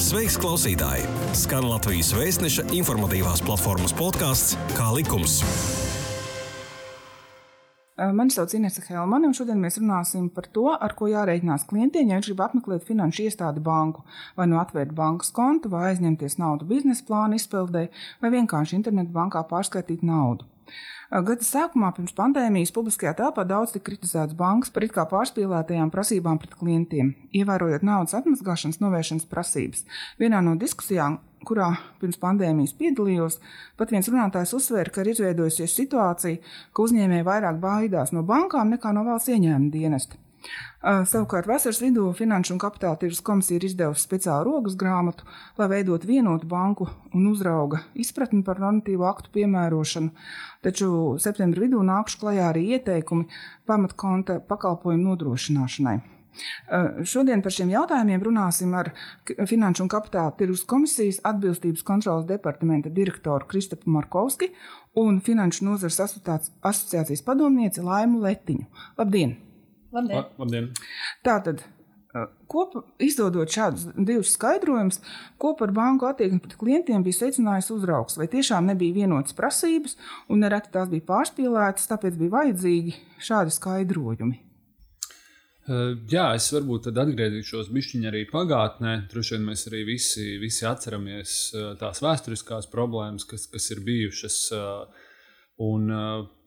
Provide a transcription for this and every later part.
Sveiks, klausītāji! Skan Latvijas vēstneša informatīvās platformas podkāsts Kā likums. Mani sauc Inese Helmane, un šodien mēs runāsim par to, ar ko jārēķinās klientiem, ja viņš grib apmeklēt finanšu iestādi banku, vai nu atvērt bankas kontu, vai aizņemties naudu biznesa plānu izpildē, vai vienkārši internetu bankā pārskaitīt naudu. Gada sākumā, pirms pandēmijas, publiskajā telpā daudz tika kritizēts bankas par it kā pārspīlētajām prasībām pret klientiem, ievērojot naudas atmazgāšanas novēršanas prasības. Vienā no diskusijām, kurā pirms pandēmijas piedalījos, pat viens runātājs uzsvēra, ka ir izveidojusies situācija, ka uzņēmēji vairāk baidās no bankām nekā no valsts ieņēmuma dienesta. Savukārt vasaras vidū Finanšu un Kapitāla tirgus komisija ir izdevusi speciālu rokas grāmatu, lai veidotu vienotu banku un uzrauga izpratni par normatīvu aktu piemērošanu. Taču septembra vidū nākšu klajā arī ieteikumi pamatkonta pakalpojumu nodrošināšanai. Šodien par šiem jautājumiem runāsim ar Finanšu un Kapitāla tirgus komisijas atbilstības kontrolas departamenta direktoru Kristapu Markovski un Finanšu nozares asociācijas padomnieci Laimu Letiņu. Labdien! Labdien! Labdien. Tātad, Kopā izdodot šādus divus skaidrojumus, ko par banku attieksmi pret klientiem bija secinājis uzraugs. Vai tiešām nebija vienotas prasības, un nereti tās bija pārspīlētas, tāpēc bija vajadzīgi šādi skaidrojumi. Jā, es varbūt atgriezīšos bišķiņā arī pagātnē. Droši vien mēs arī visi, visi atceramies tās vēsturiskās problēmas, kas, kas ir bijušas. Uh, Un,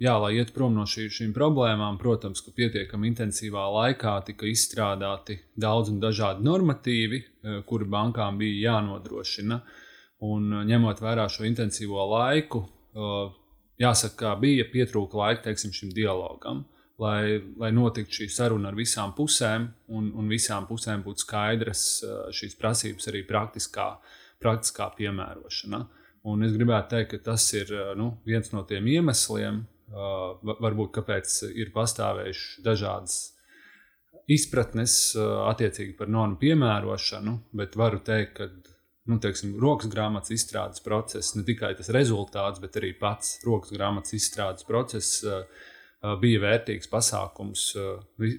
jā, lai iet prom no šī, šīm problēmām, protams, ka pietiekami intensīvā laikā tika izstrādāti daudz un dažādi normatīvi, kuri bankām bija jānodrošina. Un, ņemot vērā šo intensīvo laiku, jāsaka, ka bija pietrūka laika teiksim, šim dialogam, lai, lai notiktu šī saruna ar visām pusēm, un, un visām pusēm būtu skaidras šīs prasības arī praktiskā, praktiskā piemērošana. Uh, Un es gribētu teikt, ka tas ir nu, viens no tiem iemesliem, varbūt kāpēc ir pastāvējuši dažādas izpratnes attiecīgi par normu piemērošanu, bet varu teikt, ka nu, teiksim, rokas grāmatas izstrādes process, ne tikai tas rezultāts, bet arī pats rokas grāmatas izstrādes process bija vērtīgs pasākums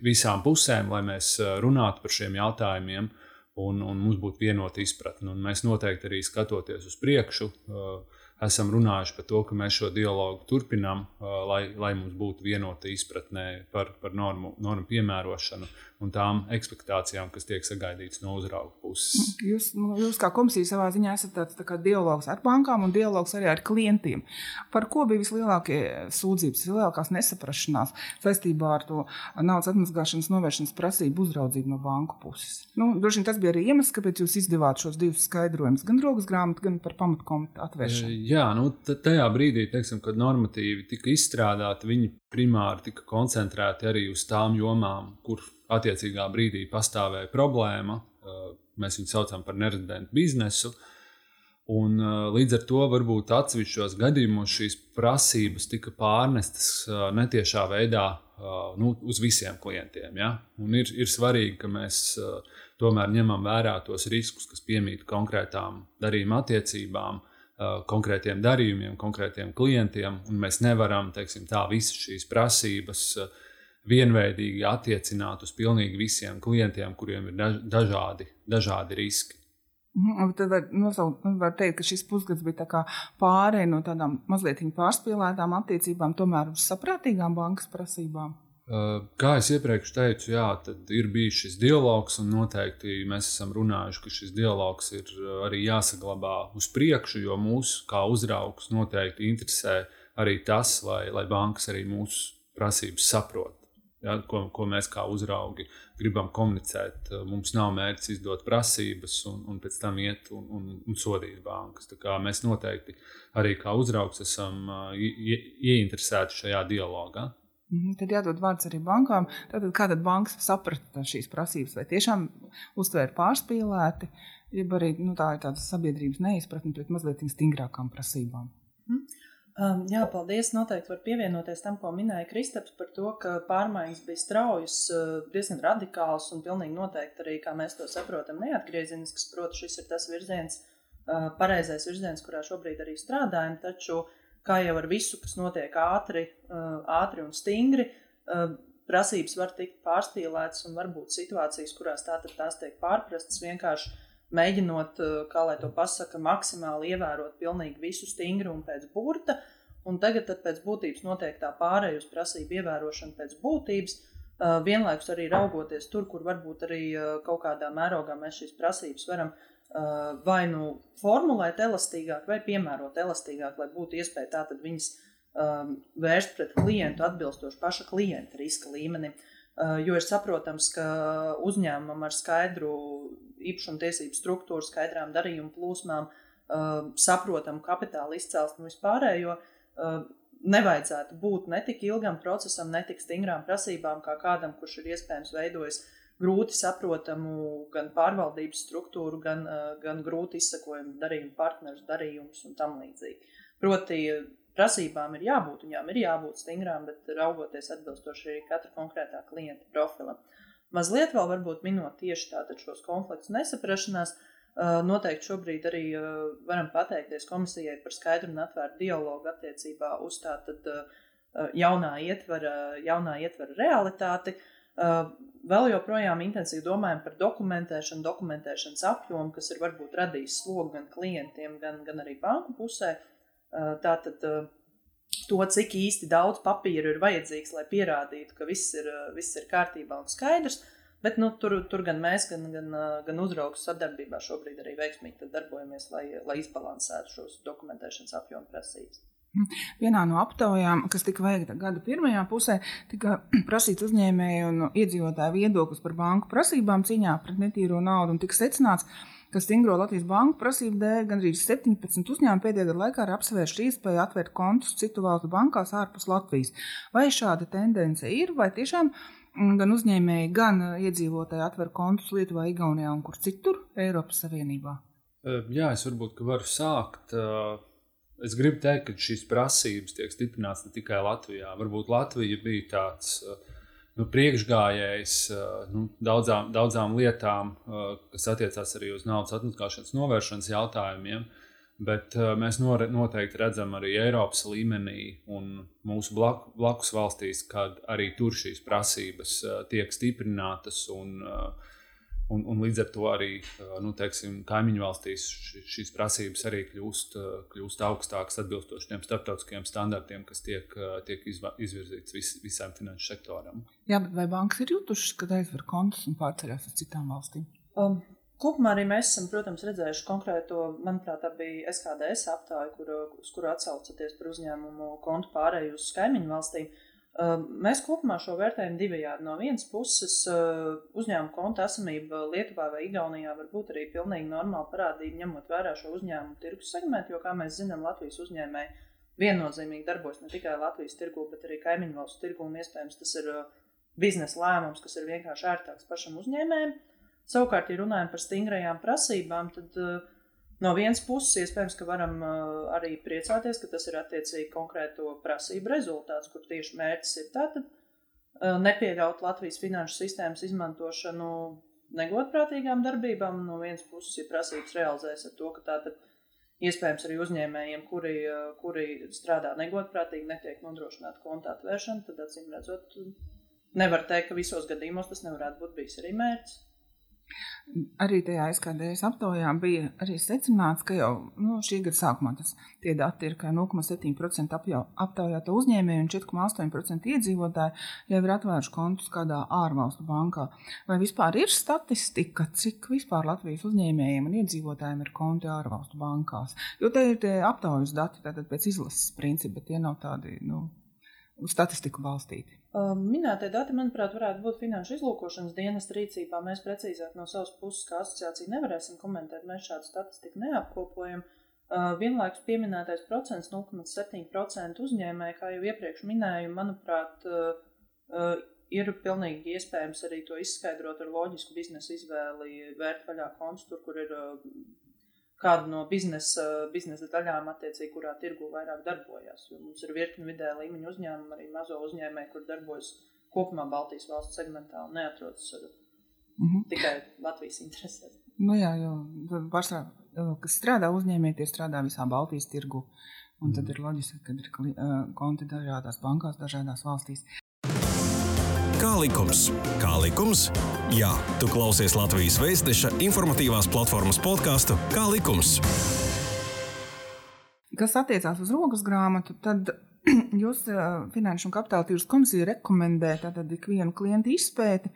visām pusēm, lai mēs runātu par šiem jautājumiem un, un mums būtu vienota izpratne. Un mēs noteikti arī skatoties uz priekšu, uh, esam runājuši par to, ka mēs šo dialogu turpinām, uh, lai, lai mums būtu vienota izpratne par, par normu, normu piemērošanu un tām expectācijām, kas tiek sagaidītas no uzrauga puses. Jūs, nu, jūs kā komisija savā ziņā esat tāds tā dialogs ar bankām un dialogs arī ar klientiem. Par ko bija vislielākie sūdzības, vislielākās nesaprašanās saistībā ar to naudas atmazgāšanas novēršanas prasību uzraudzību no banku puses? Nu, droši vien tas bija arī iemesls, kāpēc jūs izdevāt šos divus skaidrojumus, gan rokas grāmatu, gan par pamatkomitu atvēršanu. Jā, nu, tajā brīdī, teiksim, kad normatīvi tika izstrādāti, viņi primāri tika koncentrēti arī uz tām jomām, kur attiecīgā brīdī pastāvēja problēma. Mēs viņu saucam par nerezidentu biznesu. Un, līdz ar to varbūt atsevišķos gadījumos šīs prasības tika pārnestas netiešā veidā nu, uz visiem klientiem. Ja? Un ir, ir svarīgi, ka mēs tomēr ņemam vērā tos riskus, kas piemīt konkrētām darījuma attiecībām, konkrētiem darījumiem, konkrētiem klientiem. Mēs nevaram teiksim, tā visas šīs prasības uh, vienveidīgi attiecināt uz pilnīgi visiem klientiem, kuriem ir dažādi, dažādi riski. Mhm, tad var, nosaukt, var teikt, ka šis pusgads bija tā pārējai no tādām mazliet pārspīlētām attiecībām, tomēr uz saprātīgām bankas prasībām. Kā jau iepriekš teicu, jā, ir bijis šis dialogs, un noteikti mēs esam runājuši, ka šis dialogs ir arī jāsaglabā uz priekšu, jo mūsu kā uzraugs noteikti interesē arī tas, lai, lai bankas arī mūsu prasības saprot ja, ko, ko mēs kā uzraugi gribam komunicēt. Mums nav mērķis izdot prasības un, un pēc tam iet un, un, un sodīt bankas. Mēs noteikti arī kā uzraugs esam ie, ieinteresēti šajā dialogā. Mhm, tad jādod vārds arī bankām. Tad, kā tad bankas saprata šīs prasības, vai tiešām uztvēra pārspīlēti, jeb arī nu, tā ir tāda sabiedrības neizpratne pret mazliet stingrākām prasībām. Mm. Um, jā, paldies. Noteikti var pievienoties tam, ko minēja Kristaps par to, ka pārmaiņas bija straujas, uh, diezgan radikālas un pilnīgi noteikti arī, kā mēs to saprotam, neatgriezenisks. Protams, šis ir tas virziens, uh, pareizais virziens, kurā šobrīd arī strādājam. Taču, kā jau ar visu, kas notiek ātri, uh, ātri un stingri, prasības var tikt pārspīlētas un var būt situācijas, kurās tātad tās tiek pārprastas vienkārši mēģinot, kā lai to pasaka, maksimāli ievērot pilnīgi visu stingrumu pēc burta. Un tagad, pēc būtības, notiek tā pārējai uz prasību ievērošanu pēc būtības, vienlaikus arī raugoties tur, kur varbūt arī kaut kādā mērogā mēs šīs prasības varam vai nu formulēt elastīgāk, vai piemērot elastīgāk, lai būtu iespēja tātad viņas vērst pret klientu atbilstoši paša klienta riska līmenim. Uh, jo ir saprotams, ka uzņēmumam ar skaidru īpašumu tiesību struktūru, skaidrām darījumu plūsmām, uh, saprotamu kapitāla izcelsmi un vispārējo, uh, nevajadzētu būt ne tik ilgam procesam, ne tik stingrām prasībām, kā kādam, kurš ir iespējams veidojis grūti saprotamu gan pārvaldības struktūru, gan, gan grūti izsakojumu darījumu partnerus, darījumus un tam līdzīgi. Proti, prasībām ir jābūt, viņām ir jābūt stingrām, bet raugoties atbilstoši arī katra konkrētā klienta profilam. Mazliet vēl varbūt minot tieši tātad šos konfliktus nesaprašanās, noteikti šobrīd arī varam pateikties komisijai par skaidru un atvērtu dialogu attiecībā uz tātad jaunā ietvara, jaunā ietvara realitāti. Vēl joprojām intensīvi domājam par dokumentēšanu, dokumentēšanas apjomu, kas ir varbūt radījis slogu gan klientiem, gan, gan arī banku pusē. Tātad to, cik īsti daudz papīru ir vajadzīgs, lai pierādītu, ka viss ir, viss ir kārtībā un skaidrs. Bet nu, tur, tur gan mēs, gan, gan, gan uzraugs sadarbībā šobrīd arī veiksmīgi darbojamies, lai, lai izbalansētu šos dokumentēšanas apjomu prasības. Vienā no aptaujām, kas tika veikta gada pirmajā pusē, tika prasīts uzņēmēju un iedzīvotāju viedoklis par banku prasībām cīņā pret netīro naudu. Tika secināts, ka stingro Latvijas banku prasību dēļ gandrīz 17 uzņēmumi pēdējā gada laikā ir apsvērši iespēju atvērt kontus citu valstu bankās ārpus Latvijas. Vai šāda tendence ir, vai tiešām mm, gan uzņēmēji, gan uh, iedzīvotāji atver kontus Lietuvā, Igaunijā un kur citur Eiropas Savienībā? Jā, es varbūt varu sākt. Es gribu teikt, ka šīs prasības tiek stiprināts ne tikai Latvijā. Varbūt Latvija bija tāds uh, nu, priekšgājējs nu, daudzām, daudzām lietām, kas attiecās arī uz naudas atmaskāšanas novēršanas jautājumiem. Bet mēs noteikti redzam arī Eiropas līmenī un mūsu blakus valstīs, kad arī tur šīs prasības tiek stiprinātas un uh, Un, un līdz ar to arī nu, teiksim, kaimiņu valstīs šīs prasības arī kļūst, kļūst augstākas, atbilstoši tiem starptautiskajiem standartiem, kas tiek, tiek izvirzīts vis, visam finanšu sektoram. Jā, bet vai bankas ir jutušas, kad aizver kontus un pārceļās uz citām valstīm? Um. Kopumā arī mēs esam, protams, redzējuši konkrēto, manuprāt, tā bija SKDS aptāja, kur, uz kuru atsaucaties par uzņēmumu kontu pārēju uz kaimiņu valstīm. Uh, Mēs kopumā šo vērtējam divējādi. No vienas puses, uzņēmuma konta esamība Lietuvā vai Igaunijā var būt arī pilnīgi normāla parādība, ņemot vērā šo uzņēmumu tirgus segmentu, jo, kā mēs zinām, Latvijas uzņēmēji viennozīmīgi darbojas ne tikai Latvijas tirgu, bet arī kaimiņu valstu tirgu, un iespējams tas ir biznesa lēmums, kas ir vienkārši ērtāks pašam uzņēmējam. Savukārt, ja runājam par stingrajām prasībām, tad uh, No vienas puses, iespējams, ka varam uh, arī priecāties, ka tas ir attiecīgi konkrēto prasību rezultāts, kur tieši mērķis ir tātad uh, nepieļaut Latvijas finanšu sistēmas izmantošanu negodprātīgām darbībām. No vienas puses, ja prasības realizēs ar to, ka tātad iespējams arī uzņēmējiem, kuri, uh, kuri strādā negodprātīgi, netiek nodrošināta konta atvēršana, tad acīm redzot, nevar teikt, ka visos gadījumos tas nevarētu būt bijis arī mērķis. Arī tajā SKDS aptaujā bija arī secināts, ka jau nu, šī gada sākumā tas tie dati ir, ka 0,7% aptaujāto uzņēmēju un 4,8% iedzīvotāji jau ir atvēruši kontus kādā ārvalstu bankā. Vai vispār ir statistika, cik vispār Latvijas uzņēmējiem un iedzīvotājiem ir konti ārvalstu bankās? Jo te ir tie aptaujas dati, tātad pēc izlases principa, bet tie nav tādi, nu, uz statistiku balstīti. Um, minētie dati, manuprāt, varētu būt finanšu izlūkošanas dienas rīcībā. Mēs precīzāk no savas puses, kā asociācija, nevarēsim komentēt. Mēs šādu statistiku neapkopojam. Uh, vienlaikus pieminētais procents, 0,7% uzņēmēji, kā jau iepriekš minēju, manuprāt, uh, uh, ir pilnīgi iespējams arī to izskaidrot ar loģisku biznesa izvēli, vērt vaļā konts tur, kur ir kādu no biznesa, biznesa daļām, attiecīgi, kurā tirgu vairāk darbojas. Mums ir virkni vidē līmeņa uzņēmumu, arī mazo uzņēmēju, kur darbojas kopumā Baltijas valsts segmentā un neatrodas ar, mm -hmm. tikai Latvijas interesēs. Nu jā, jo pārsvarā, kas strādā uzņēmēji, tie strādā visā Baltijas tirgu. Un tad ir loģiski, ka ir konti dažādās bankās, dažādās valstīs. Kā likums? Kā likums? Jā, tu klausies Latvijas Vēstneša informatīvās platformas podkāstu Kā likums. Kas attiecās uz rokas grāmatu, tad jūs Finanšu un Kapitāla tirgus komisija rekomendē tātad ikvienu klientu izpēti.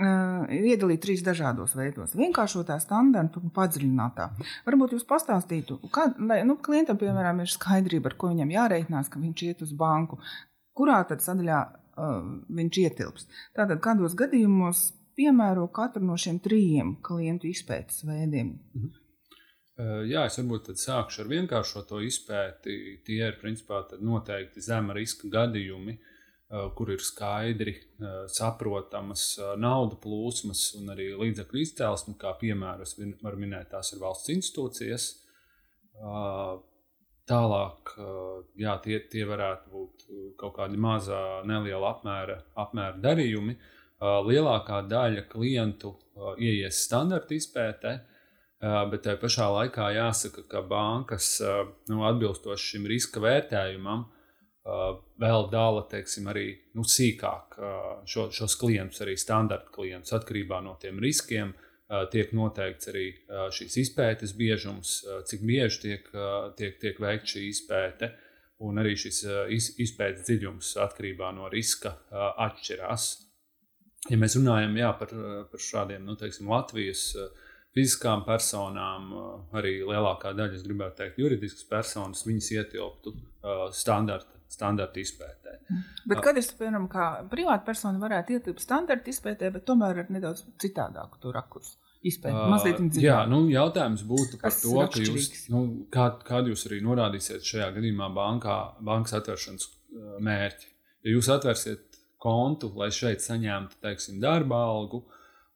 Uh, iedalīt trīs dažādos veidos - vienkāršotā, standarta un padziļinātā. Varbūt jūs pastāstītu, kā, lai nu, klientam, piemēram, ir skaidrība, ar ko viņam jārēķinās, ka viņš iet uz banku, kurā tad sadaļā viņš ietilps. Tātad, kādos gadījumos piemēro katru no šiem trijiem klientu izpētes veidiem? Mhm. Uh, jā, es varbūt sākšu ar vienkāršoto izpēti. Tie ir principā noteikti zema riska gadījumi, uh, kur ir skaidri uh, saprotamas naudu plūsmas un arī līdzekļu izcelsme. Kā piemēru es varu minēt, tās ir valsts institūcijas. Tālāk, jā, tie, tie varētu būt kaut kādi mazā, neliela apmēra, apmēra darījumi. Lielākā daļa klientu ieies standarta izpētē, bet tajā pašā laikā jāsaka, ka bankas nu, atbilstoši šim riska vērtējumam vēl dala teiksim, arī nu, sīkāk šo, šos klientus, arī standarta klientus, atkarībā no tiem riskiem. Uh, tiek noteikts arī šīs izpētes biežums, cik bieži tiek, tiek, tiek veikta šī izpēte, un arī šis izpētes dziļums atkarībā no riska atšķirās. Ja mēs runājam jā, par, par šādiem nu, teiksim, Latvijas fiziskām personām, arī lielākā daļa, es gribētu teikt, juridiskas personas, viņas ietilptu standarta standarta izpētē. Bet kad es, piemēram, kā privāta persona varētu ietilpt standarta izpētē, bet tomēr ar nedaudz citādāku to rakursu? Izpēti, uh, jā, nu, jautājums būtu par Kas to, ka jūs, nu, kā, kādu jūs arī norādīsiet šajā gadījumā bankā, bankas atvēršanas mērķi. Ja jūs atvērsiet kontu, lai šeit saņemtu, teiksim, darba algu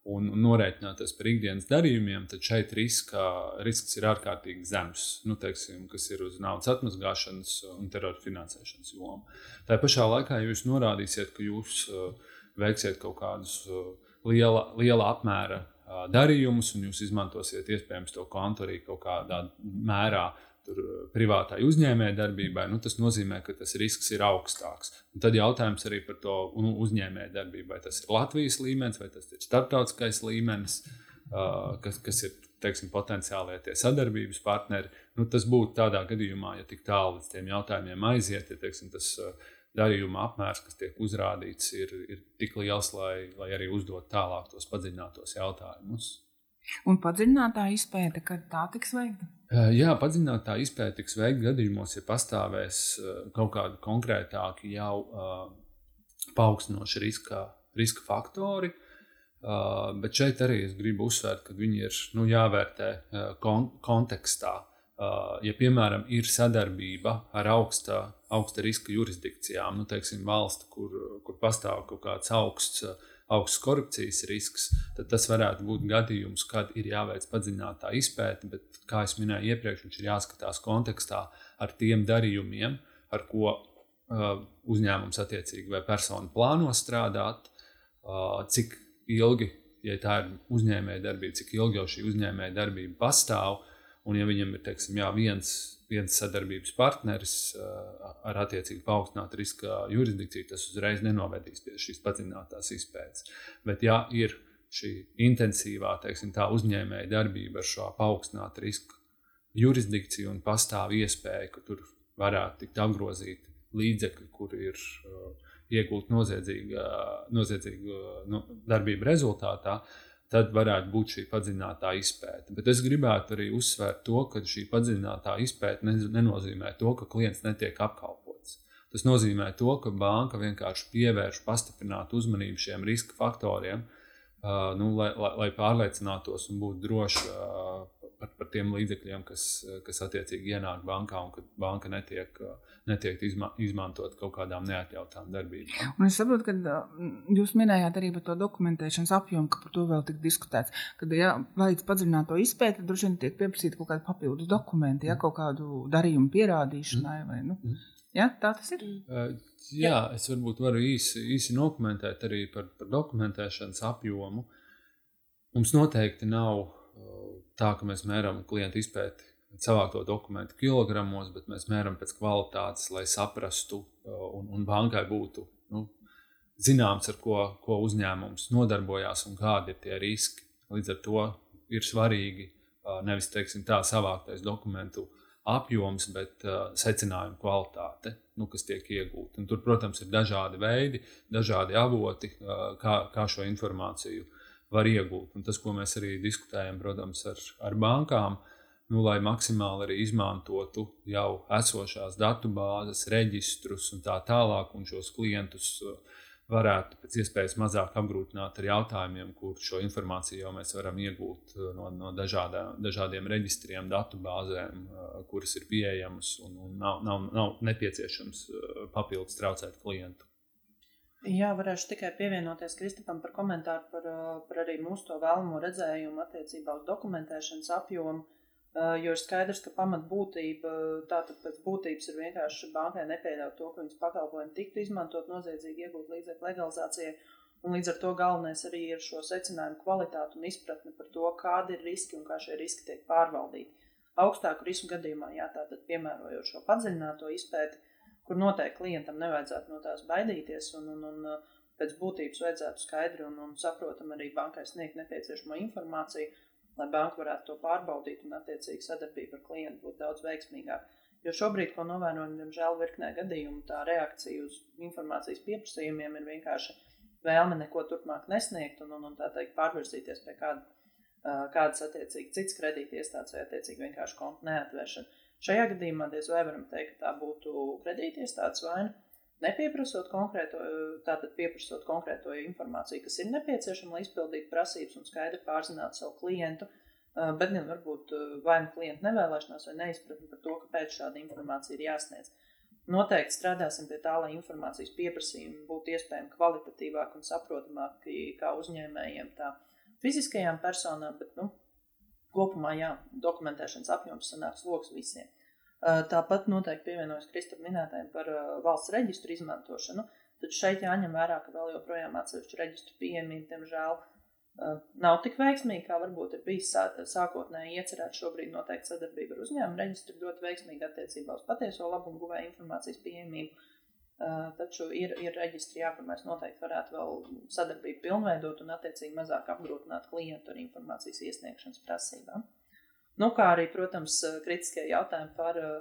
un, un norēķināties par ikdienas darījumiem, tad šeit riska, risks ir ārkārtīgi zems, nu, teiksim, kas ir uz naudas atmazgāšanas un terora finansēšanas jomu. Tā pašā laikā, ja jūs norādīsiet, ka jūs uh, veiksiet kaut kādus uh, liela, liela apmēra darījumus, un jūs izmantosiet iespējams to kontu arī kaut kādā mērā. Tur, privātai uzņēmējdarbībai, nu, tas nozīmē, ka tas risks ir augstāks. Un tad jautājums arī par to nu, uzņēmējdarbību, vai tas ir Latvijas līmenis, vai tas ir starptautiskais līmenis, uh, kas, kas ir teiksim, potenciālie tie sadarbības partneri. Nu, tas būtu tādā gadījumā, ja tik tālu līdz tiem jautājumiem aiziet, ja teiksim, tas uh, darījuma apmērs, kas tiek uzrādīts, ir, ir tik liels, lai, lai arī uzdot tālāk tos padziļinātos jautājumus. Un padziļinātā izpēta, kad tā tiks veikta? Jā, padziļinātā izpēta tiks veikta gadījumos, ja pastāvēs kaut kādi konkrētāki jau paaugstinoši riska, riska faktori. Bet šeit arī es gribu uzsvērt, ka viņi ir nu, jāvērtē kon kontekstā. Ja, piemēram, ir sadarbība ar augsta, augsta riska jurisdikcijām, nu, teiksim, valsti, kur, kur pastāv kaut kāds augsts, augsts korupcijas risks, tad tas varētu būt gadījums, kad ir jāveic padziļinātā izpēte. Bet, kā jau minēju iepriekš, viņš ir jāskatās kontekstā ar tiem darījumiem, ar ko uh, uzņēmums attiecīgi vai persona plāno strādāt, uh, cik ilgi, ja tā ir uzņēmējdarbība, cik ilgi jau šī uzņēmējdarbība pastāv Un, ja viņam ir teiksim, jā, viens, viens sadarbības partneris ar attiecīgi paaugstinātu riska jurisdikciju, tas uzreiz nenovedīs pie šīs padziļinātās izpētes. Bet, ja ir šī intensīvā teiksim, uzņēmēja darbība ar šo paaugstinātu risku jurisdikciju un pastāv iespēja, ka tur varētu tikt apgrozīti līdzekļi, kur ir iegūti noziedzīga, noziedzīga nu, darbība rezultātā, uh, tad varētu būt šī padziļinātā izpēte. Bet es gribētu arī uzsvērt to, ka šī padziļinātā izpēte nenozīmē to, ka klients netiek apkalpots. Tas nozīmē to, ka banka vienkārši pievērš pastiprinātu uzmanību šiem riska faktoriem, nu, lai, lai, lai pārliecinātos un būtu droši par, par tiem līdzekļiem, kas, kas attiecīgi ienāk bankā un ka banka netiek, netiek izma, izmantot kaut kādām neatļautām darbībām. Un es saprotu, ka jūs minējāt arī par to dokumentēšanas apjomu, ka par to vēl tik diskutēts. Kad ja vajadz padziļināt to izpēti, tad droši vien tiek pieprasīti kaut kādi papildus dokumenti, ja kaut kādu darījumu pierādīšanai. Vai, nu? Ja, tā tas ir. Uh, jā, es varbūt varu īsi, īsi dokumentēt arī par, par dokumentēšanas apjomu. Mums noteikti nav tā, ka mēs mēram klientu izpēti savākto dokumentu kilogramos, bet mēs mēram pēc kvalitātes, lai saprastu uh, un, un bankai būtu nu, zināms, ar ko, ko uzņēmums nodarbojās un kādi ir tie riski. Līdz ar to ir svarīgi nevis teiksim, tā savāktais dokumentu apjoms, bet uh, secinājumu kvalitāte, nu, kas tiek iegūta. Un tur, protams, ir dažādi veidi, dažādi avoti, uh, kā, kā šo informāciju var iegūt. Un tas, ko mēs arī diskutējam, protams, ar, ar bankām, nu, lai maksimāli arī izmantotu jau esošās datubāzes, reģistrus un tā tālāk, un šos klientus uh, varētu pēc iespējas mazāk apgrūtināt ar jautājumiem, kur šo informāciju jau mēs varam iegūt uh, no, no dažādā, dažādiem reģistriem, datubāzēm, uh, kuras ir pieejamas un, un nav, nav, nav nepieciešams papildus traucēt klientu. Jā, varēšu tikai pievienoties Kristupam par komentāru par, par arī mūsu to vēlamo redzējumu attiecībā uz dokumentēšanas apjomu. Uh, jo ir skaidrs, ka pamatbūtība tātad pēc būtības ir vienkārši bankai nepieļaut to, ka viņas pakalpojumi tiktu izmantot noziedzīgi iegūt līdzekļu legalizācijai. Un līdz ar to galvenais arī ir šo secinājumu kvalitāti un izpratni par to, kādi ir riski un kā šie riski tiek pārvaldīti. Augstāku risku gadījumā, jā, tātad piemērojot šo padziļināto izpēti, kur noteikti klientam nevajadzētu no tās baidīties un, un, un pēc būtības vajadzētu skaidri un, un saprotam arī bankai sniegt nepieciešamo informāciju lai banka varētu to pārbaudīt un, attiecīgi, sadarbība ar klientu būtu daudz veiksmīgāka. Jo šobrīd, ko novērojam, diemžēl, virknē gadījumu, tā reakcija uz informācijas pieprasījumiem ir vienkārši vēlme neko turpmāk nesniegt un, un, un tā teikt, pārvirzīties pie kāda, kādas, attiecīgi, cits kredīti iestādes vai, attiecīgi, vienkārši konta neatvēršana. Šajā gadījumā diez vai varam teikt, ka tā būtu kredīti iestādes vaina nepieprasot konkrēto, tātad pieprasot konkrēto informāciju, kas ir nepieciešama, lai izpildītu prasības un skaidri pārzinātu savu klientu. Bet gan varbūt vai nu klienta nevēlēšanās vai neizpratne par to, kāpēc šāda informācija ir jāsniedz. Noteikti strādāsim pie tā, lai informācijas pieprasījumi būtu iespējami kvalitatīvāki un saprotamāki kā uzņēmējiem, tā fiziskajām personām, bet nu, kopumā jā, dokumentēšanas apjoms sanāks loks visiem. Tāpat noteikti pievienojas Kristupam minētajiem par valsts reģistru izmantošanu. Taču šeit jāņem vērā, ka vēl joprojām atsevišķu reģistru pieejamība, diemžēl, nav tik veiksmīga, kā varbūt ir bijis sākotnēji iecerēts. Šobrīd noteikti sadarbība ar uzņēmumu reģistru ļoti veiksmīga attiecībā uz patieso labumu guvēju informācijas pieejamību. Taču ir, ir reģistri, jā, kur mēs noteikti varētu vēl sadarbību pilnveidot un attiecīgi mazāk apgrūtināt klientu ar informācijas iesniegšanas prasībām. Nu, kā arī, protams, kritiskie jautājumi par uh,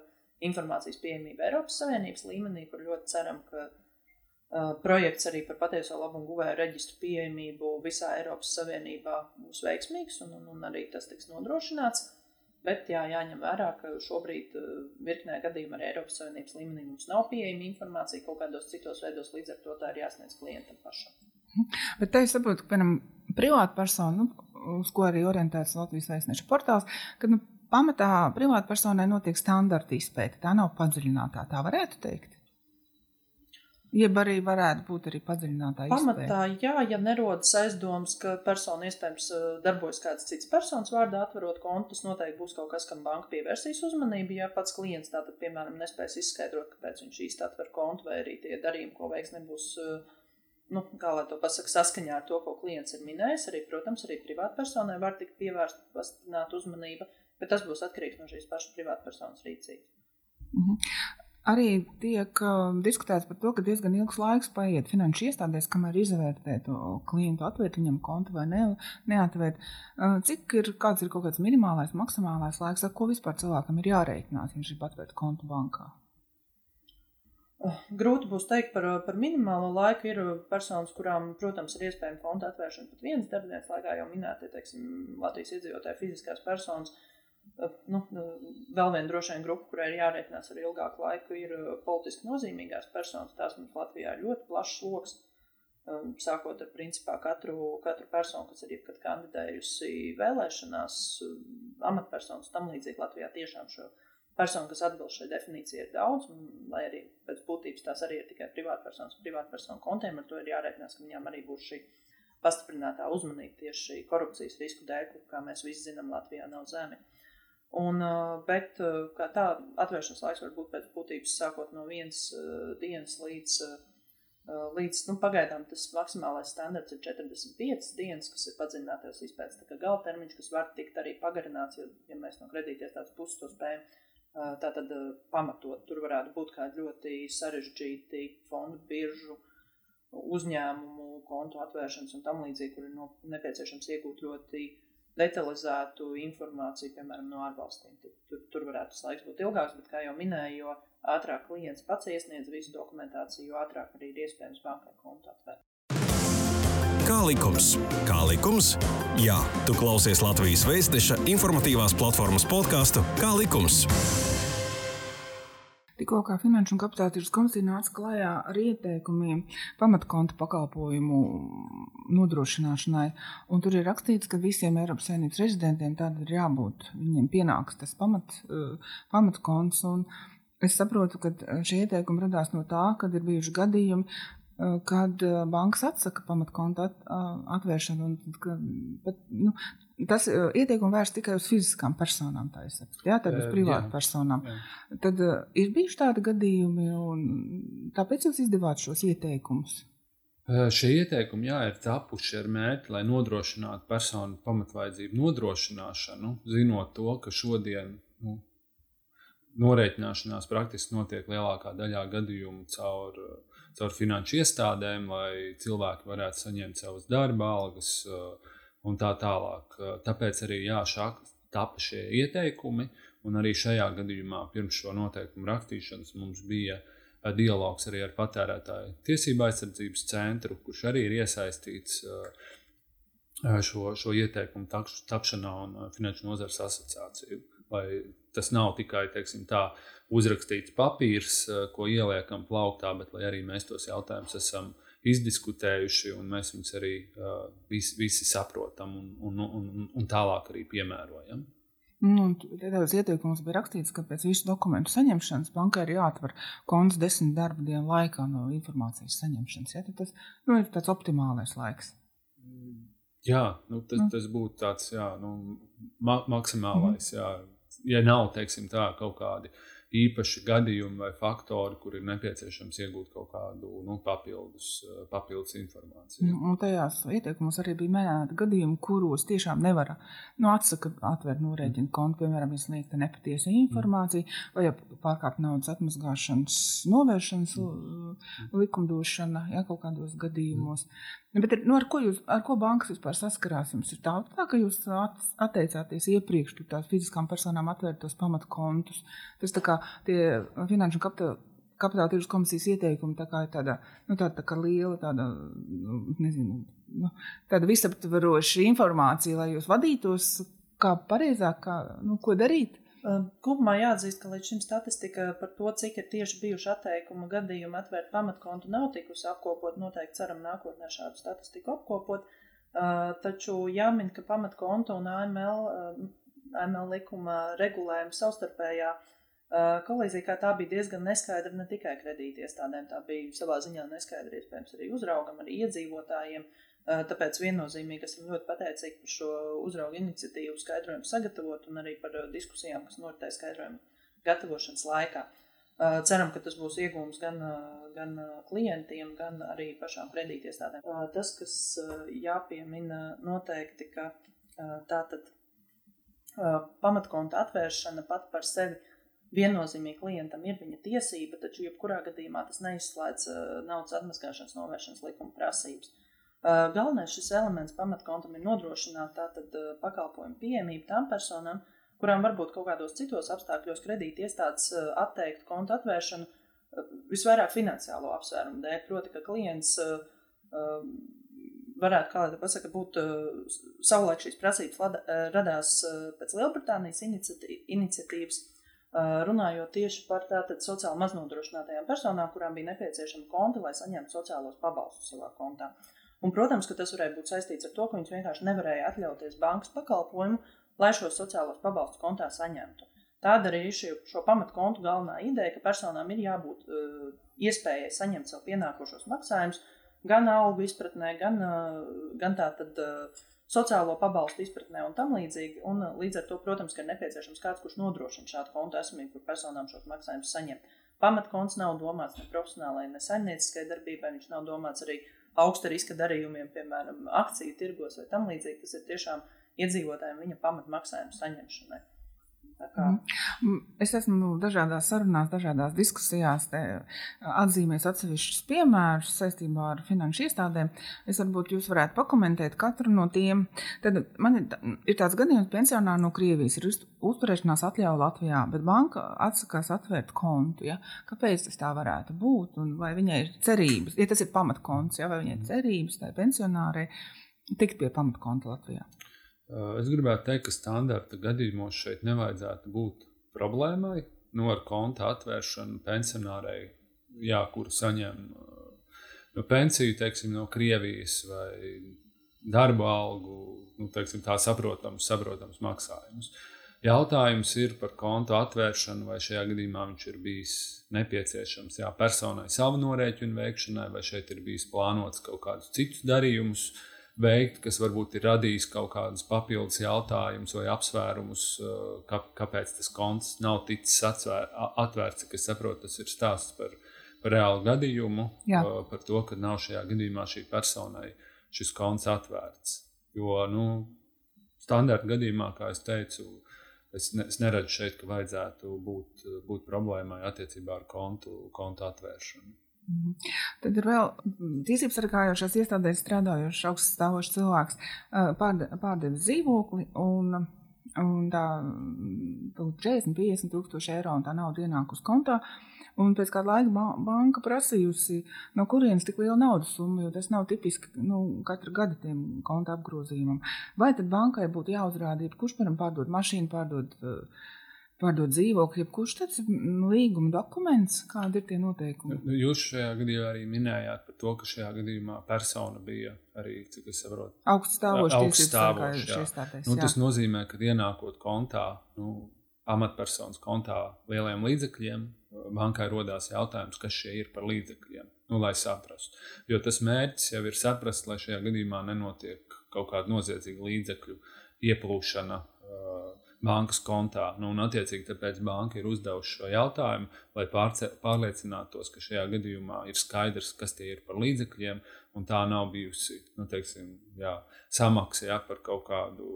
informācijas pieejamību Eiropas Savienības līmenī, kur ļoti ceram, ka uh, projekts arī par patieso labumu guvēju reģistru pieejamību visā Eiropas Savienībā būs veiksmīgs un, un, un arī tas tiks nodrošināts. Bet jā, jāņem vērā, ka šobrīd uh, virknē gadījumā arī Eiropas Savienības līmenī mums nav pieejama informācija kaut kādos citos veidos, līdz ar to tā ir jāsniedz klientam pašam. Bet te es saprotu, ka, piemēram, privātpersona, nu, uz ko arī orientēts Latvijas vēstneša portāls, ka nu, pamatā privātpersonai notiek standarta izpēte. Tā nav padziļinātā, tā varētu teikt. Jeb arī varētu būt arī padziļinātā izpēte. Pamatā, jā, ja nerodas aizdomas, ka persona iespējams eh, darbojas kāds cits personas vārdā, atverot kontu, tas noteikti būs kaut kas, kam banka pievērsīs uzmanību. Ja pats klients tātad, piemēram, nespēs izskaidrot, kāpēc viņš īsti atver kontu, vai arī tie darījumi, ko veiks, nebūs uh, nu, kā lai to pasakā, saskaņā ar to, ko klients ir minējis. Arī, protams, arī privātpersonai var tikt pievērsta pastiprināta uzmanība, bet tas būs atkarīgs no šīs pašas privātpersonas rīcības. Mm -hmm. Arī tiek uh, diskutēts par to, ka diezgan ilgs laiks paiet finanšu iestādēs, kamēr izvērtē to klientu, atvērt viņam kontu vai ne, neatvērt. Uh, cik ir, kāds ir kaut kāds minimālais, maksimālais laiks, ar ko vispār cilvēkam ir jārēķinās, ja viņš grib atvērt kontu bankā? Grūti būs teikt par, par minimālo laiku. Ir personas, kurām, protams, ir iespējama konta atvēršana pat vienas darbdienas laikā, jau minētie, teiksim, Latvijas iedzīvotāji fiziskās personas. Nu, vēl viena droši vien grupa, kurai ir jārēķinās ar ilgāku laiku, ir politiski nozīmīgās personas. Tās mums Latvijā ir ļoti plašs lokus. Sākot ar principā katru, katru personu, kas ir jebkad kandidējusi vēlēšanās, amatpersonas tam līdzīgi Latvijā tiešām šo personu, kas atbilst šai definīcijai, ir daudz, un, lai arī pēc būtības tās arī ir tikai privātpersonas, privātpersonu kontiem, ar to ir jārēķinās, ka viņām arī būs šī pastiprinātā uzmanība tieši korupcijas risku dēļ, kur, kā mēs visi zinām, Latvijā nav zemi. Un, bet kā tā atvēršanas laiks var būt pēc būtības sākot no vienas dienas līdz, līdz nu, pagaidām tas maksimālais standarts ir 45 dienas, kas ir padziļinātais izpētes tā gala termiņš, kas var tikt arī pagarināts, jo, ja mēs no kredītiestādes puses to spējam tātad pamatot. Tur varētu būt kādi ļoti sarežģīti fondu biržu uzņēmumu kontu atvēršanas un tam līdzīgi, kur ir no, nepieciešams iegūt ļoti detalizētu informāciju, piemēram, no ārvalstīm. Tur, tur, varētu tas laiks būt ilgāks, bet, kā jau minēju, jo ātrāk klients pats iesniedz visu dokumentāciju, jo ātrāk arī ir iespējams bankai kontu atvērt. Kā likums? Kā likums? Jā, tu klausies Latvijas Vēstneša informatīvās platformas podkāstu Kā likums? Tikko kā Finanšu un Kapitāla tirgus komisija nāca klajā ar ieteikumiem pamatkonta pakalpojumu nodrošināšanai, un tur ir rakstīts, ka visiem Eiropas Savienības rezidentiem tādam ir jābūt. Viņiem pienāks tas pamat, uh, pamatkonts. Es saprotu, ka šie ieteikumi radās no tā, ka ir bijuši gadījumi, uh, kad bankas atsaka pamatkonta at, atvēršanu. Un, ka, bet, nu, Tas uh, ieteikums vērsts tikai uz fiziskām personām, tā ir jā, tad uz privātu personām. Jā. Tad uh, ir bijuši tādi gadījumi, un tāpēc jūs izdevāt šos ieteikumus. Šie ieteikumi jā, ir tapuši ar mērķi, lai nodrošinātu personu pamatvajadzību nodrošināšanu, zinot to, ka šodien nu, norēķināšanās praktiski notiek lielākā daļā gadījumu caur, caur finanšu iestādēm, lai cilvēki varētu saņemt savas darba algas. Uh, un tā tālāk. Tāpēc arī jā, šā, tapa šie ieteikumi, un arī šajā gadījumā pirms šo noteikumu rakstīšanas mums bija dialogs arī ar patērētāju tiesību aizsardzības centru, kurš arī ir iesaistīts šo, šo ieteikumu tapšanā un Finanšu nozares asociāciju. Lai tas nav tikai teiksim, tā, uzrakstīts papīrs, ko ieliekam plauktā, bet arī mēs tos jautājumus esam izdiskutējuši, un mēs viņus arī uh, visi, visi saprotam un, un, un, un tālāk arī piemērojam. Nu, Tādos ieteikumos bija rakstīts, ka pēc visu dokumentu saņemšanas bankai ir jāatver konts desmit darba dienu laikā no informācijas saņemšanas. Ja? Tas nu, ir tāds optimālais laiks. Jā, nu, tas, nu. tas būtu tāds jā, nu, ma maksimālais. Mm. Jā. Ja nav teiksim, tā, kaut kādi uh, īpaši gadījumi vai faktori, kur ir nepieciešams iegūt kaut kādu nu, papildus, eh, papildus informāciju. Nu, tajās ieteikumos arī bija minēti gadījumi, kuros tiešām nevar nu, atsaka atvērt norēķinu kontu, piemēram, ja sniegta nepatiesa informācija vai ja pārkāpt naudas atmazgāšanas novēršanas mm. likumdošana ja, kaut kādos gadījumos. Mm. Bet nu, ar, ko jūs, ar ko bankas vispār saskarās? Jums ir tā, tā ka jūs atteicāties iepriekš tās fiziskām personām atvērt tos pamatkontus. Tas tā kā tie finanšu kapitāla kapitāla tirgus komisijas ieteikumi tā ir tāda, nu, tāda tā liela, tāda, nu, nezinu, nu, tāda visaptveroša informācija, lai jūs vadītos kā pareizāk, kā, nu, ko darīt. Kopumā jāatzīst, ka līdz šim statistika par to, cik ir tieši bijuši atteikuma gadījumi atvērt pamatkontu, nav tikusi apkopot. Noteikti ceram nākotnē šādu statistiku apkopot. Taču jāmin, ka pamatkonta un AML, AML likuma regulējuma savstarpējā kolīzija kā tā bija diezgan neskaidra ne tikai kredītiestādēm, tā bija savā ziņā neskaidra iespējams arī uzraugam, arī iedzīvotājiem. Uh, Tāpēc viennozīmīgi esam ļoti pateicīgi par šo uzraugu iniciatīvu skaidrojumu sagatavot un arī par diskusijām, kas noritēja skaidrojumu gatavošanas laikā. Ceram, ka tas būs iegūms gan, gan klientiem, gan arī pašām kredītiestādēm. Tas, kas jāpiemina noteikti, ka tā tad pamatkonta atvēršana pat par sevi viennozīmīgi klientam ir viņa tiesība, taču jebkurā gadījumā tas neizslēdz naudas atmazgāšanas novēršanas likuma prasības. Galvenais šis elements pamatkontam ir nodrošināt tātad pakalpojumu pieejamību tām personām, kurām varbūt kaut kādos citos apstākļos kredīti iestādes atteikt kontu atvēršanu visvairāk finansiālo apsvērumu dēļ. Proti, ka klients varētu, kā lai pasaka, būt savulaik šīs prasības radās pēc Lielbritānijas iniciatīvas, runājot tieši par tātad sociāli maznodrošinātajām personām, kurām bija nepieciešama konta, lai saņemtu sociālos pabalstus savā kontā. Un, protams, ka tas varēja būt saistīts ar to, ka viņas vienkārši nevarēja atļauties bankas pakalpojumu, lai šos sociālos pabalstus kontā saņemtu. Tāda arī ir šo, šo pamatkontu galvenā ideja, ka personām ir jābūt uh, iespējai saņemt sev pienākošos maksājumus gan algu izpratnē, gan, uh, gan tātad, uh, sociālo pabalstu izpratnē un tam līdzīgi. Un, uh, līdz ar to, protams, ka ir nepieciešams kāds, kurš nodrošina šādu kontu esamību, kur personām šos maksājumus saņem. Pamatkonts nav domāts ne profesionālai, ne saimnieciskai darbībai, viņš nav domāts arī augsta riska darījumiem, piemēram, akciju tirgos vai tam līdzīgi. Tas ir tiešām iedzīvotājiem viņa pamatmaksājuma saņemšanai. Mhm. Es esmu dažādās sarunās, dažādās diskusijās atzīmējis atsevišķus piemērus saistībā ar finanšu iestādēm. Es varbūt jūs varētu pakomentēt katru no tiem. Tad man ir, ir tāds gadījums, ka pensionāri no Krievijas ir uzturēšanās atļauja Latvijā, bet banka atsakās atvērt kontu. Ja? Kāpēc tas tā varētu būt? Un vai viņai ir cerības, ja tas ir pamatkonts, ja? vai viņai ir cerības tai pensionārai tikt pie pamatkonta Latvijā? Es gribētu teikt, ka standarta gadījumos šeit nevajadzētu būt problēmai nu, ar konta atvēršanu pensionārai, jā, kur saņem nu, pensiju teiksim, no Krievijas vai darba algu, nu, teiksim, tā saprotams, saprotams maksājumus. Jautājums ir par konta atvēršanu, vai šajā gadījumā viņš ir bijis nepieciešams jā, personai savu norēķinu veikšanai, vai šeit ir bijis plānots kaut kādus citus darījumus. Uh, veikt, kas varbūt ir radījis kaut kādus papildus jautājumus vai apsvērumus, kā, kāpēc tas konts nav ticis atsvēr, atvērts. Es saprotu, tas ir stāsts par, par reālu gadījumu, Jā. par to, ka nav šajā gadījumā šī personai šis konts atvērts. Jo nu, standarta gadījumā, kā jau teicu, es, ne, es neredzu šeit, ka vajadzētu būt, būt problēmai attiecībā ar kontu, kontu atvēršanu. Mhm. Tad ir vēl tiesības sargājošās iestādēs strādājošs augsts stāvošs cilvēks, pārdevis dzīvokli un, un tā 40, 50 tūkstoši eiro un tā nauda ienāk uz kontā. Un pēc kāda laika banka prasījusi, no kurienes tik liela naudas summa, jo tas nav tipiski nu, katra gada tiem konta apgrozījumam. Vai tad bankai būtu jāuzrāda, kurš, piemēram, pārdod mašīnu, pārdod uh, pārdot dzīvokli, jebkurš tāds līguma dokuments, kādi ir tie noteikumi? Nu, jūs šajā gadījumā arī minējāt par to, ka šajā gadījumā persona bija arī, cik es saprotu, augststāvošs. Nu, tas nozīmē, ka ienākot kontā, nu, amatpersonas kontā lieliem līdzekļiem, bankai rodās jautājums, kas šie ir par līdzekļiem, nu, lai saprastu. Jo tas mērķis jau ir saprast, lai šajā gadījumā nenotiek kaut kāda noziedzīga līdzekļu ieplūšana bankas kontā. Nu, un, attiecīgi, tāpēc banka ir uzdevusi šo jautājumu, lai pārliecinātos, ka šajā gadījumā ir skaidrs, kas tie ir par līdzekļiem, un tā nav bijusi nu, teiksim, jā, samaksa jā, par kaut kādu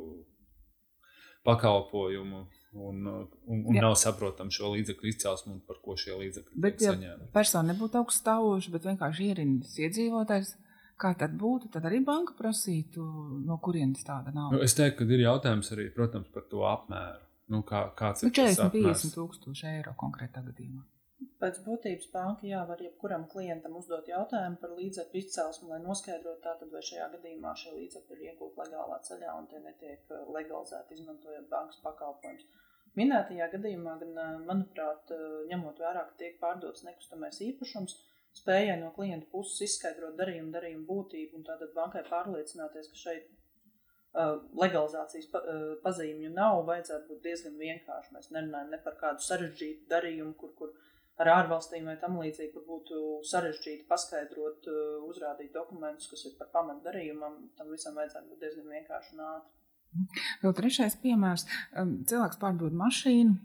pakalpojumu. Un, un, un jā. nav saprotama šo līdzekļu izcelsme un par ko šie līdzekļi bet, tiek saņemti. Ja persona nebūtu augststāvoša, bet vienkārši ierindas iedzīvotājs Kā tad būtu? Tad arī banka prasītu, no kurienes tāda nav. Nu, es teiktu, ka ir jautājums arī protams, par to apmēru. Nu, kā, kāds nu, 40, 50 tūkstoši eiro konkrētā gadījumā. Pēc būtības banka jā, var jebkuram klientam uzdot jautājumu par līdzekļu izcelsmi, lai noskaidrotu, tātad, vai šajā gadījumā šie līdzekļi ir iegūti legālā ceļā un tie netiek uh, legalizēti izmantojot bankas pakalpojumus. Minētajā gadījumā, gan, uh, manuprāt, uh, ņemot vērā, ka tiek pārdots nekustamais īpašums, spējai no klienta puses izskaidrot darījumu, darījumu būtību un tātad bankai pārliecināties, ka šeit uh, legalizācijas pa, uh, pazīmju nav, vajadzētu būt diezgan vienkārši. Mēs nerunājam ne par kādu sarežģītu darījumu, kur, kur ar ārvalstīm vai tam līdzīgi, kur būtu sarežģīti paskaidrot, uh, uzrādīt dokumentus, kas ir par pamatu darījumam. Tam visam vajadzētu būt diezgan vienkārši un ātri. Vēl trešais piemērs. Um, cilvēks pārdod mašīnu,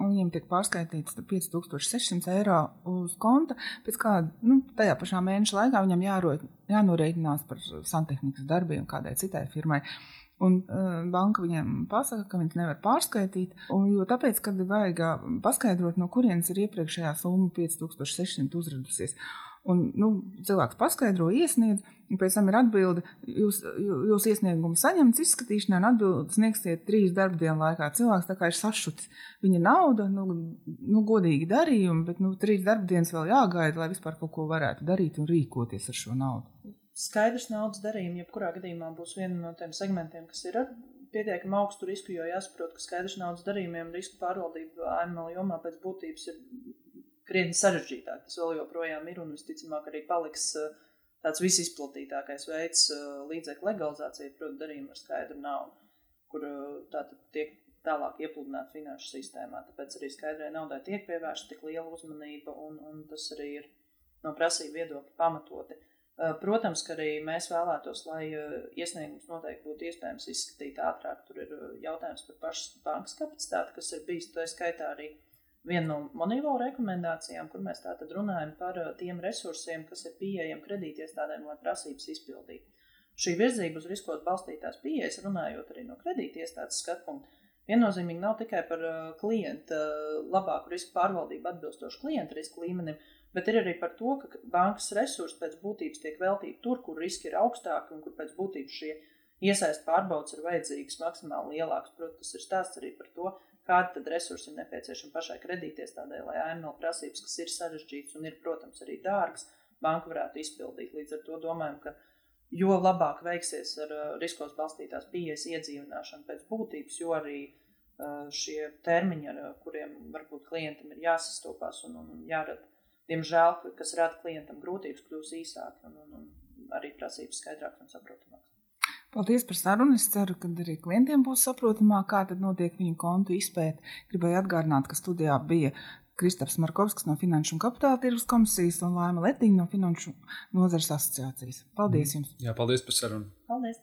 un viņiem tiek pārskaitīts 5600 eiro uz konta. Pēc kāda, nu, tajā pašā mēneša laikā viņam jāro, jānorēķinās par santehnikas darbiem kādai citai firmai. Un uh, banka viņiem pasaka, ka viņas nevar pārskaitīt, un, jo tāpēc, kad vajag paskaidrot, no kurienes ir iepriekšējā summa 5600 uzradusies. Un, nu, cilvēks paskaidro, iesniedz, un pēc tam ir atbilde, jūs, jūs iesniegumu saņemts izskatīšanā, atbildi sniegsiet trīs darba dienu laikā. Cilvēks tā kā ir sašutis. Viņa nauda, nu, nu godīgi darījumi, bet nu, trīs darba dienas vēl jāgaida, lai vispār kaut ko varētu darīt un rīkoties ar šo naudu. Skaidrs naudas darījumi, jebkurā gadījumā būs viena no tiem segmentiem, kas ir ar pietiekami augstu risku, jo jāsaprot, ka skaidrs naudas darījumiem risku pārvaldība AML jomā pēc būtības ir krietni sarežģītāk. Tas vēl joprojām ir un visticamāk arī paliks eh, tāds visizplatītākais veids eh, līdzekļu legalizācija, proti, darījuma ar skaidru naudu, kur eh, tātad tiek tālāk iepludināta finanšu sistēmā. Tāpēc arī skaidrai naudai tiek pievērsta tik liela uzmanība, un, un tas arī ir no prasību viedokļa pamatoti. Protams, ka arī mēs vēlētos, lai iesniegums noteikti būtu iespējams izskatīt ātrāk. Tur ir jautājums par pašas bankas kapacitāti, kas ir bijis tā skaitā arī uh, viena no Monīvo rekomendācijām, kur mēs tātad runājam par uh, tiem resursiem, kas ir pieejami kredītiestādēm, lai prasības izpildītu. Šī virzība uz riskos balstītās pieejas, runājot arī no kredītiestādes skatu punkta, viennozīmīgi nav tikai par klienta labāku risku pārvaldību atbilstoši klienta riska līmenim, bet ir arī par to, ka bankas resursi pēc būtības tiek veltīti tur, kur riski ir augstāki un kur pēc būtības šie iesaist pārbaudas ir vajadzīgas maksimāli lielākas. Protams, tas ir stāsts arī par to, kādi tad resursi ir nepieciešami pašai kredītiestādē, lai AML prasības, kas ir sarežģītas un ir, protams, arī dārgas, banka varētu izpildīt. Līdz ar to domājam, ka jo labāk veiksies ar uh, riskos balstītās pieejas iedzīvināšanu pēc būtības, jo arī uh, šie termiņi, ar uh, kuriem varbūt klientam ir jāsastopās un, un jārada, diemžēl, kas rada klientam grūtības, kļūs īsāki un, un, un arī prasības skaidrākas un saprotamākas. Paldies par sarunu. Es ceru, ka arī klientiem būs saprotamāk, kā notiek viņu kontu izpēte. Gribēju atgādināt, ka studijā bija Kristaps Markovskis no Finanšu un Kapitāla tirgus komisijas un Laima Letiņa no Finanšu nozares asociācijas. Paldies jums! Jā, paldies par sarunu! Paldies!